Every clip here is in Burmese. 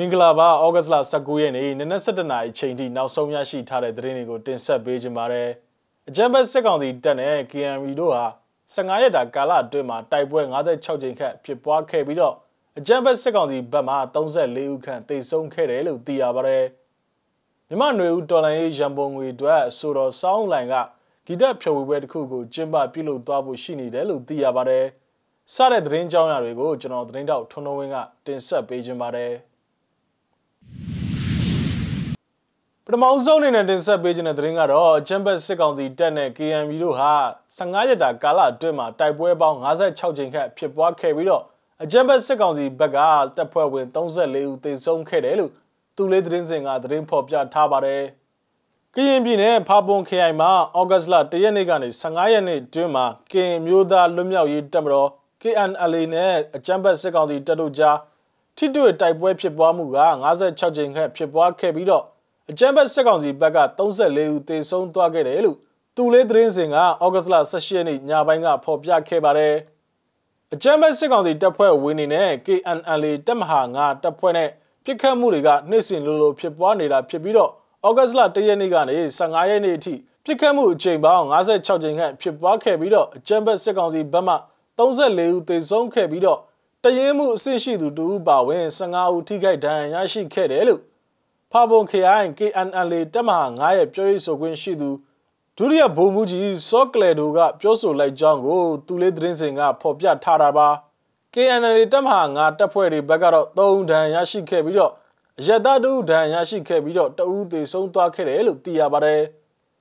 မင်္ဂလာပါဩဂတ်စ်လ19ရက်နေ့နနက်7:00နာရီချိန်ထိနောက်ဆုံးရရှိထားတဲ့သတင်းတွေကိုတင်ဆက်ပေးကြပါမယ်။အကြံဘက်စစ်ကောင်စီတပ်နဲ့ KNV တို့ဟာ15ရက်တာကာလအတွင်းမှာတိုက်ပွဲ56ကြိမ်ခန့်ဖြစ်ပွားခဲ့ပြီးတော့အကြံဘက်စစ်ကောင်စီဘက်မှ34ဦးခန့်တိတ်ဆုံးခဲ့တယ်လို့သိရပါတယ်။မြမနွေဦးတော်လိုင်းရေးရန်ပုံငွေအတွက်ဆိုတော့စောင်းလိုင်ကဂီတဖြော်ဝေပွဲတစ်ခုကိုကျင်းပပြုလုပ်သွားဖို့ရှိနေတယ်လို့သိရပါတယ်။စတဲ့သတင်းကြောင်းရာတွေကိုကျွန်တော်သတင်းတောက်ထွန်းထွန်းဝင်းကတင်ဆက်ပေးခြင်းပါတယ်။ ပထမဆုံးအနေနဲ့တင်ဆက်ပေးခြင်းတဲ့သတင်းကတော့ချမ်ဘတ်စစ်ကောင်စီတပ်နဲ့ KNB တို့ဟာ15ရက်တာကာလအတွင်းမှာတိုက်ပွဲပေါင်း56ကြိမ်ခန့်ဖြစ်ပွားခဲ့ပြီးတော့အချမ်ဘတ်စစ်ကောင်စီဘက်ကတပ်ဖွဲ့ဝင်34ဦးသေဆုံးခဲ့တယ်လို့သူလေးသတင်းစင်ကသတင်းဖော်ပြထားပါတယ်။ကရင်ပြည်နယ်ဖာပွန်ခရိုင်မှာဩဂတ်စ်လ1ရက်နေ့ကနေ15ရက်နေ့တွင်မှာကင်မျိုးသားလွတ်မြောက်ရေးတပ်မတော် KNLA နဲ့အချမ်ဘတ်စစ်ကောင်စီတပ်တို့ကြားထိတွေ့တိုက်ပွဲဖြစ်ပွားမှုက56ကြိမ်ခန့်ဖြစ်ပွားခဲ့ပြီးတော့ အကြမ်းဖက်စစ်ကောင်စီဘက်က34ဦးသေဆုံးသွားခဲ့တယ်လို့တူလေးသတင်းစင်ကဩဂတ်စ်လ18ရက်နေ့ညပိုင်းကဖော်ပြခဲ့ပါတယ်။အကြမ်းဖက်စစ်ကောင်စီတပ်ဖွဲ့ဝင်နေနဲ့ KNLA တပ်မဟာ9တပ်ဖွဲ့နဲ့ပြစ်ခတ်မှုတွေကနှိမ့်စင်လိုလိုဖြစ်ပွားနေတာဖြစ်ပြီးတော့ဩဂတ်စ်လ1ရက်နေ့ကနေ15ရက်နေ့အထိပြစ်ခတ်မှုအကြိမ်ပေါင်း56ကြိမ်ခန့်ဖြစ်ပွားခဲ့ပြီးတော့အကြမ်းဖက်စစ်ကောင်စီဘက်မှ34ဦးသေဆုံးခဲ့ပြီးတော့တရင်မှုအဆင့်ရှိသူတူပါဝင်15ဦးထိခိုက်ဒဏ်ရာရရှိခဲ့တယ်လို့ ဖာပွန် KI KNLA တပ်မဟာ9ရဲ့ပြောရေးဆိုခွင့်ရှိသူဒုတိယဗိုလ်မှူးကြီးစောကလေဒိုကပြောဆိုလိုက်ကြောင်းကိုသူလေးသတင်းစင်ကဖော်ပြထားတာပါ KNLA တပ်မဟာ9တပ်ဖွဲ့တွေဘက်ကတော့3ဒဏ်ရရှိခဲ့ပြီးတော့အရတတူဒဏ်ရရှိခဲ့ပြီးတော့တအူးသေးဆုံးသွားခဲ့တယ်လို့သိရပါတယ်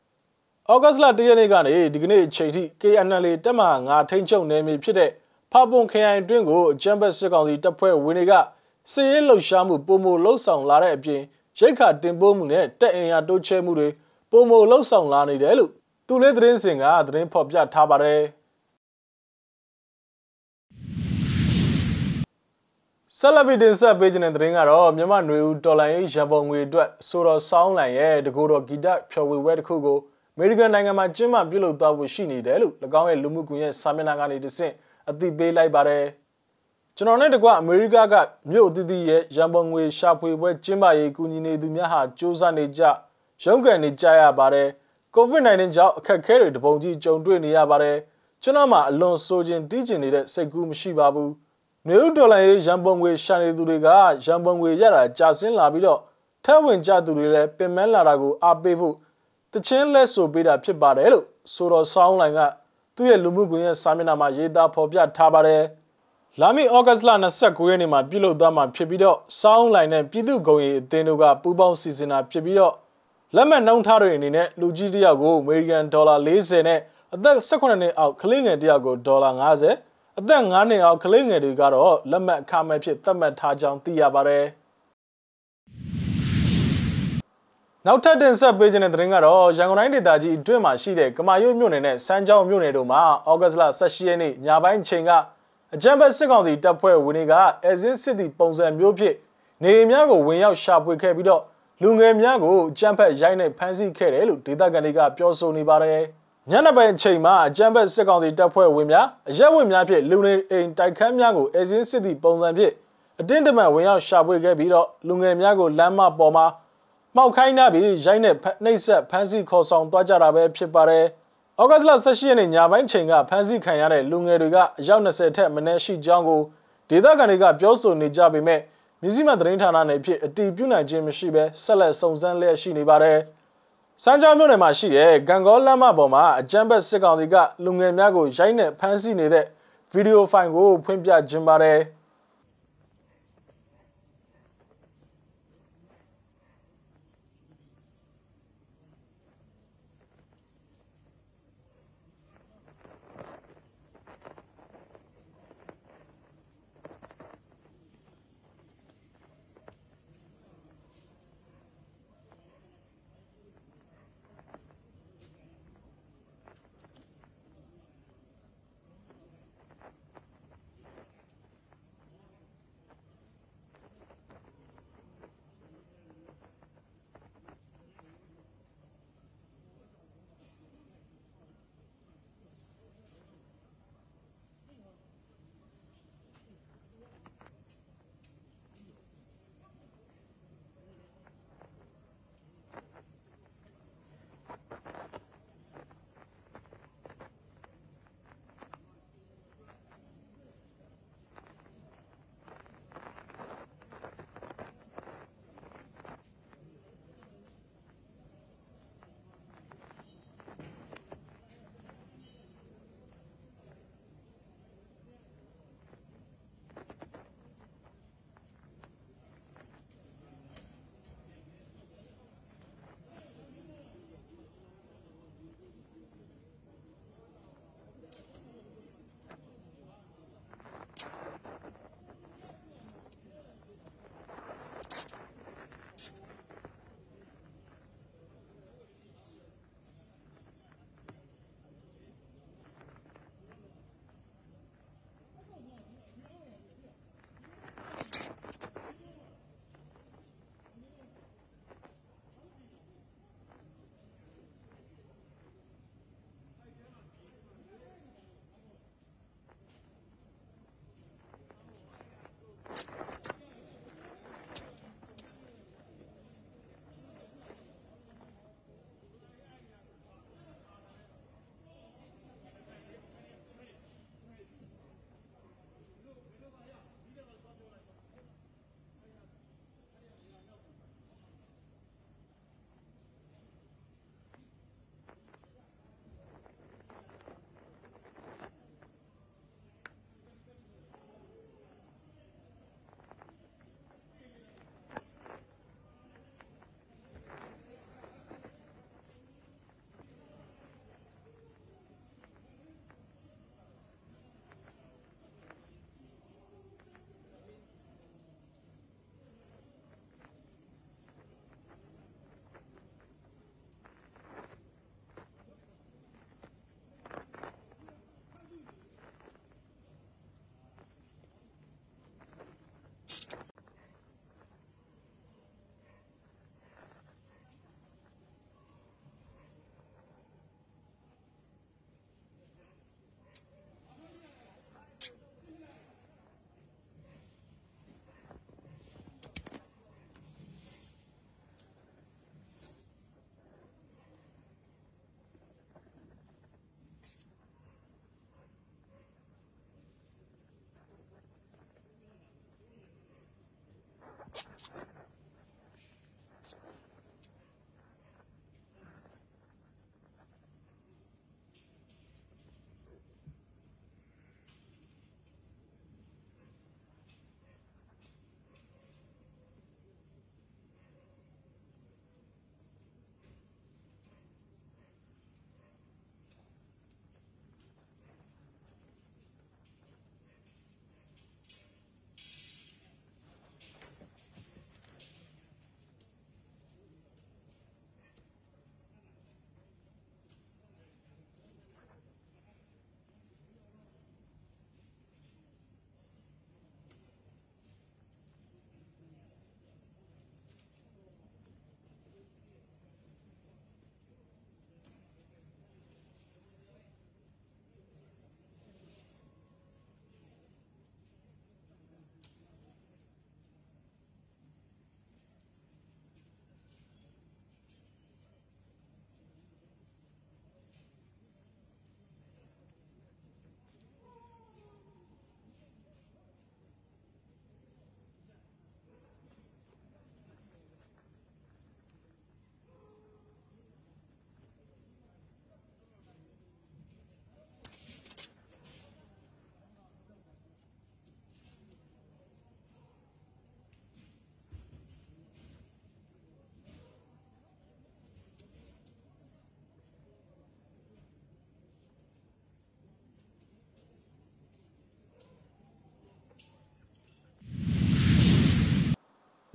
။ဩဂတ်စ်လ1ရက်နေ့ကနေဒီကနေ့အချိန်ထိ KNLA တပ်မဟာ9ထိန်းချုပ်နယ်မြေဖြစ်တဲ့ဖာပွန်ခရိုင်အတွင်းကိုအကြမ်းဖက်စစ်ကောင်စီတပ်ဖွဲ့ဝင်တွေကစစ်ရေးလှုပ်ရှားမှုပုံမလှုပ်ဆောင်လာတဲ့အပြင် ရိတ်ခါတင်ပိုးမှုနဲ့တက်အင်အားတိုးချဲမှုတွေပုံမလှုပ်ဆောင်လာနေတယ်လို့သူလေးသတင်းစင်ကသတင်းဖော်ပြထားပါတယ်ဆလဗီတင်ဆက်ပေးခြင်းတဲ့သတင်းကတော့မြန်မာနွေဦးဒေါ်လာရေးရန်ပုံငွေအတွက်ဆိုတော့ဆောင်းလန်ရဲ့တကူတော်ဂီတဖြော်ဝေပွဲတစ်ခုကိုအမေရိကန်နိုင်ငံမှာကျင်းပပြုလုပ်သွားဖို့ရှိနေတယ်လို့၎င်းရဲ့လူမှုကွန်ရက်စာမျက်နှာကနေတဆင့်အသိပေးလိုက်ပါတယ်။ ကျွန်တော်နဲ့တကွအမေရိကကမြို့အသီးသီးရဲ့ရန်ပုံငွေရှာဖွေပွဲကျင်းပရေးကူညီနေသူများဟာစ조사နေကြရုန်းကန်နေကြရပါတယ် COVID-19 ကြောင့်အခက်အခဲတွေတပုံကြီးကြုံတွေ့နေရပါတယ်ကျွန်တော်မှအလွန်ဆိုခြင်းတီးကျင်နေတဲ့စိတ်ကူးမရှိပါဘူးမြို့ဒေါ်လာရေးရန်ပုံငွေရှာနေသူတွေကရန်ပုံငွေရတာကြာဆင်းလာပြီးတော့ထက်ဝင်ကြသူတွေလည်းပင်မလာတာကိုအားပေးဖို့တချင်းလက်ဆိုပေးတာဖြစ်ပါတယ်လို့ဆိုတော့ဆောင်းလိုင်ကသူ့ရဲ့လူမှုကွန်ရက်စာမျက်နှာမှာရေးသားဖော်ပြထားပါတယ် လာမည့်ဩဂတ်စ်လ29ရက်နေ့မှာပြုလုပ်သွားမှာဖြစ်ပြီးတော့စောင်းလိုင်းနဲ့ပြည်သူ့ဂုံရီအသင်းတို့ကပူးပေါင်းစီစဉ်တာဖြစ်ပြီးတော့လက်မှတ်နှုန်းထားတွေအနေနဲ့လူကြီးတယောက်ကိုအမေရိကန်ဒေါ်လာ40နဲ့အသက်18နှစ်အောက်ကလေးငယ်တယောက်ကိုဒေါ်လာ50အသက်9နှစ်အောက်ကလေးငယ်တွေကတော့လက်မှတ်အခမဲ့ဖြစ်သတ်မှတ်ထားကြောင်းသိရပါတယ်နောက်ထပ်တင်ဆက်ပေးခြင်းတဲ့သတင်းကတော့ရန်ကုန်တိုင်းဒေသကြီးအတွင်းမှာရှိတဲ့ကမာရွတ်မြို့နယ်နဲ့စမ်းချောင်းမြို့နယ်တို့မှာဩဂတ်စ်လ18ရက်နေ့ညပိုင်းချိန်က အကြံဘက်စစ်ကောင်စီတပ်ဖွဲ့ဝင်တွေကအဲဇင်းစစ်တီပုံစံမျိုးဖြင့်နေအိမ်များကိုဝင်ရောက်ရှာဖွေခဲ့ပြီးတော့လူငယ်များကိုအကြံဘက်ရိုက်နဲ့ဖမ်းဆီးခဲ့တယ်လို့ဒေသခံတွေကပြောဆိုနေပါတယ်။ညနေပိုင်းအချိန်မှာအကြံဘက်စစ်ကောင်စီတပ်ဖွဲ့ဝင်များအရက်ဝင်များဖြင့်လူနေအိမ်တိုက်ခန်းများကိုအဲဇင်းစစ်တီပုံစံဖြင့်အတင်းတမန်ဝင်ရောက်ရှာဖွေခဲ့ပြီးတော့လူငယ်များကိုလမ်းမပေါ်မှာမှောက်ခိုင်းနှပြီးရိုက်နဲ့နှိပ်ဆက်ဖမ်းဆီးခေါ်ဆောင်သွားကြတာပဲဖြစ်ပါတယ်။ ဩဂတ်လ18ရက်နေ့ညပိုင်းချိန်ကဖမ်းဆီးခံရတဲ့လူငယ်တွေကအယောက်20ထက်မနည်းရှိကြောင်းကိုဒေသခံတွေကပြောဆိုနေကြပေမဲ့မြစည်းမသတင်းဌာနနယ်ဖြစ်အတီးပြုနိုင်ခြင်းမရှိဘဲဆက်လက်စုံစမ်းလျက်ရှိနေပါတယ်။စမ်းချောင်းမြို့နယ်မှာရှိတဲ့ဂံကောလမ်းမပေါ်မှာအကြမ်းဖက်စစ်ကောင်စီကလူငယ်များကိုရိုက်နှက်ဖမ်းဆီးနေတဲ့ဗီဒီယိုဖိုင်ကိုဖွင့်ပြခြင်းပါတယ်။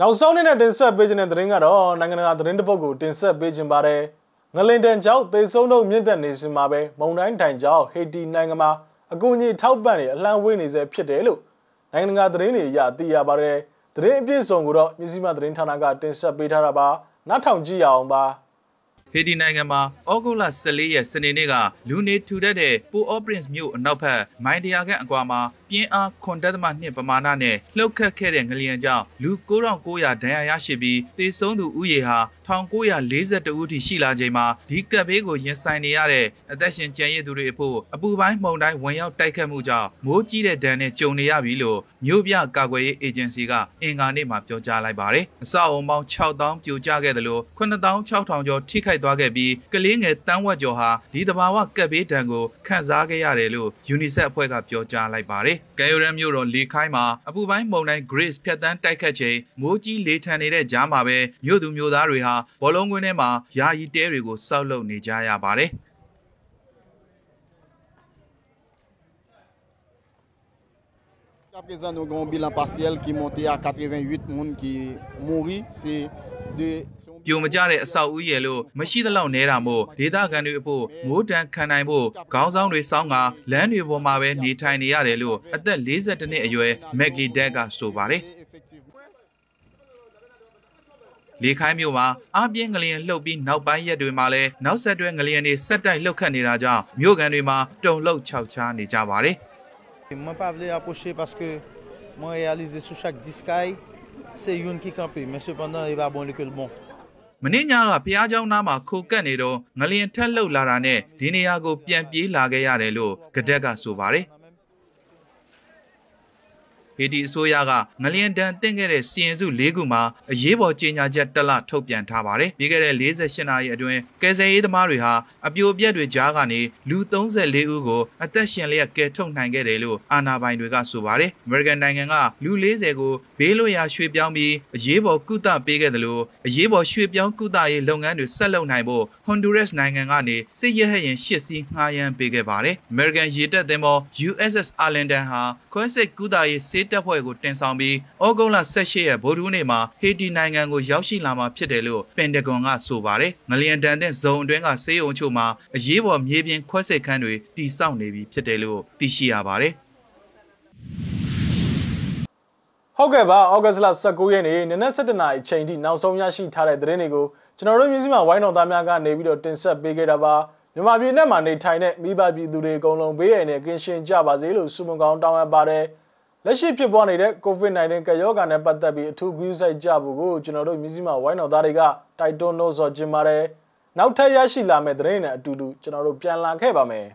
နောက်ဆုံးနေ့နဲ့တင်ဆက်ပေးခြင်းတဲ့သတင်းကတော့နိုင်ငံတကာသတင်းတစ်ပုဒ်ကိုတင်ဆက်ပေးခြင်းပါတယ်ငလင်တန်ကြောင့်သေဆုံးတော့မြင့်တက်နေစမှာပဲမုန်တိုင်းတိုင်ကြောင့်ဟေတီနိုင်ငံမှာအကူအညီထောက်ပံ့နေအလှမ်းဝေးနေစေဖြစ်တယ်လို့နိုင်ငံတကာသတင်းတွေအရသိရပါတယ်သတင်းအပြည့်စုံကိုတော့မြစည်းမသတင်းဌာနကတင်ဆက်ပေးထားတာပါနောက်ထောင်ကြည့်ရအောင်ပါ ဟေတီနိုင်ငံမှာဩဂုတ်လ14ရက်စနေနေ့ကလူနေထူထပ်တဲ့ပိုအော့ပရင်စ်မြို့အနောက်ဘက်မိုင်တရာခန့်အကွာမှာပြင်းအားခွန်တက်သမနှစ်ပမာဏနဲ့လှုပ်ခတ်ခဲ့တဲ့ငလျင်ကြောင့်လူ9900ဒဏ်ရာရရှိပြီးသေဆုံးသူဦးရေဟာ1942ဦးထိရှိလာချိန်မှာဒီကပ်ဘေးကိုရင်ဆိုင်နေရတဲ့အသက်ရှင်ကျန်ရည်သူတွေအဖို့အပူပိုင်းမှုန်တိုင်းဝင်ရောက်တိုက်ခတ်မှုကြောင့်မိုးကြီးတဲ့ဒဏ်နဲ့ကြုံနေရပြီလို့မြို့ပြကာကွယ်ရေးအေဂျင်စီကအင်ကာနေ့မှာပြောကြားလိုက်ပါတယ်။အဆောက်အုံပေါင်း6000ပြိုကျခဲ့တယ်လို့9600ကျော်ထိခိုက်သွားခဲ့ပြီးကလေးငယ်တန်းဝက်ကျော်ဟာဒီတဘာဝကပ်ဘေးဒဏ်ကိုခံစားခဲ့ရတယ်လို့ UNICEF အဖွဲ့ကပြောကြားလိုက်ပါတယ်။ကယ်ယိုရန်မြို့တော်လေခိုင်းမှာအပူပိုင်းမုန်တိုင်း Grace ဖြတ်တန်းတိုက်ခတ်ချိန်မိုးကြီးလေထန်နေတဲ့ကြားမှာပဲမြို့သူမြို့သားတွေဟာဘောလုံးကွင်းထဲမှာယာယီတဲတွေကိုစောက်လုပ်နေကြရပါတယ်။ À présent, nous avons un bilan partiel qui est monté à 88 personnes qui mourent. C'est ပြိုမကြတဲ့အဆောက်အဦရဲ့လို့မရှိသလောက်နဲတာမို့ဒေသခံတွေအဖို့မိုးတန်ခံနိုင်ဖို့ခေါင်းဆောင်တွေစောင်းကလမ်းတွေပေါ်မှာပဲနေထိုင်နေရတယ်လို့အသက်42နှစ်အရွယ်မက်ကလီဒက်ကဆိုပါတယ် လေခိုင်းမြို့မှာအားပြင်းငလျင်လှုပ်ပြီးနောက်ပိုင်းရက်တွေမှာလည်းနောက်ဆက်တွဲငလျင်တွေဆက်တိုက်လှုပ်ခတ်နေတာကြောင့်မြို့ကန်တွေမှာတုန်လှုပ်ခြောက်ခြားနေကြပါတယ်။ Moi pas voulu approcher parce que moi réalisé sous chaque discaille c'est une qui campe mais cependant il va bon que le bon မင်းညာကဖះเจ้าနားမှာခိုကပ်နေတော့ငလျင်ထက်လှုပ်လာတာနဲ့ဒီနေရာကိုပြန်ပြေးလာခဲ့ရတယ်လို့ကဒက်ကဆိုပါတယ်။ ဟေတီအစိုးရကငလျင်တန်တင်ခဲ့တဲ့စီရင်စု၄ခုမှာအရေးပေါ်ကြေညာချက်တက်လထုတ်ပြန်ထားပါတယ်။ပြီးခဲ့တဲ့48နာရီအတွင်းကယ်ဆယ်ရေးသမားတွေဟာအပြိုပြက်တွေကြားကနေလူ34ဦးကိုအသက်ရှင်လျက်ကယ်ထုတ်နိုင်ခဲ့တယ်လို့အာဏာပိုင်တွေကဆိုပါတယ်။ American နိုင်ငံကလူ40ကိုဘေးလွတ်ရာရွှေ့ပြောင်းပြီးအရေးပေါ်ကုသပေးခဲ့တယ်လို့အရေးပေါ်ရွှေ့ပြောင်းကုသရေးလုပ်ငန်းတွေဆက်လုပ်နိုင်ဖို့ Honduras နိုင်ငံကနေစစ်ရဟရင်ရှစ်စီးငှားရမ်းပေးခဲ့ပါတယ်။ American ရေတပ်သင်္ဘော USS Arlington ဟာခွဲစိတ်ကုသရေးစေးတပ်ဖွဲ့ကိုတင်ဆောင်ပြီးဩဂုတ်လ18ရက်ဗိုလ်ထူးနေ့မှာဟေတီနိုင်ငံကိုရောက်ရှိလာမှာဖြစ်တယ်လို့ပင်တဂွန်ကဆိုပါတယ်။ငလျင်တန်တဲ့ဇုံအတွင်းကစေးုံချို့မှာအရေးပေါ်မြေပြင်ခွဲစိတ်ခန်းတွေတည်ဆောက်နေပြီဖြစ်တယ်လို့သိရှိရပါတယ်။ဟုတ်ကဲ့ပါဩဂတ်စ်လ19ရက်နေ့နနက်7:00နာရီအချိန်ထိနောက်ဆုံးရရှိထားတဲ့သတင်းတွေကိုကျွန်တော်တို့မျိုးစိမဝိုင်းတော်သားများကနေပြီးတော့တင်ဆက်ပေးခဲ့တာပါမြန်မာပြည်နဲ့မှာနေထိုင်တဲ့မိဘပြည်သူတွေအကုန်လုံးဘေးရန်နဲ့ကင်းရှင်းကြပါစေလို့ဆုမွန်ကောင်းတောင်းအပ်ပါတယ် လက်ရှိဖြစ်ပွားနေတဲ့ COVID-19 ကရောဂါနဲ့ပတ်သက်ပြီးအထူးဂရုစိုက်ကြဖို့ကိုကျွန်တော်တို့မျိုးစိမဝိုင်းတော်သားတွေကတိုက်တွန်းလို့ဆိုခြင်းပါတယ်နောက်ထပ်ရရှိလာမယ့်သတင်းတွေနဲ့အတူတူကျွန်တော်တို့ပြန်လာခဲ့ပါမယ်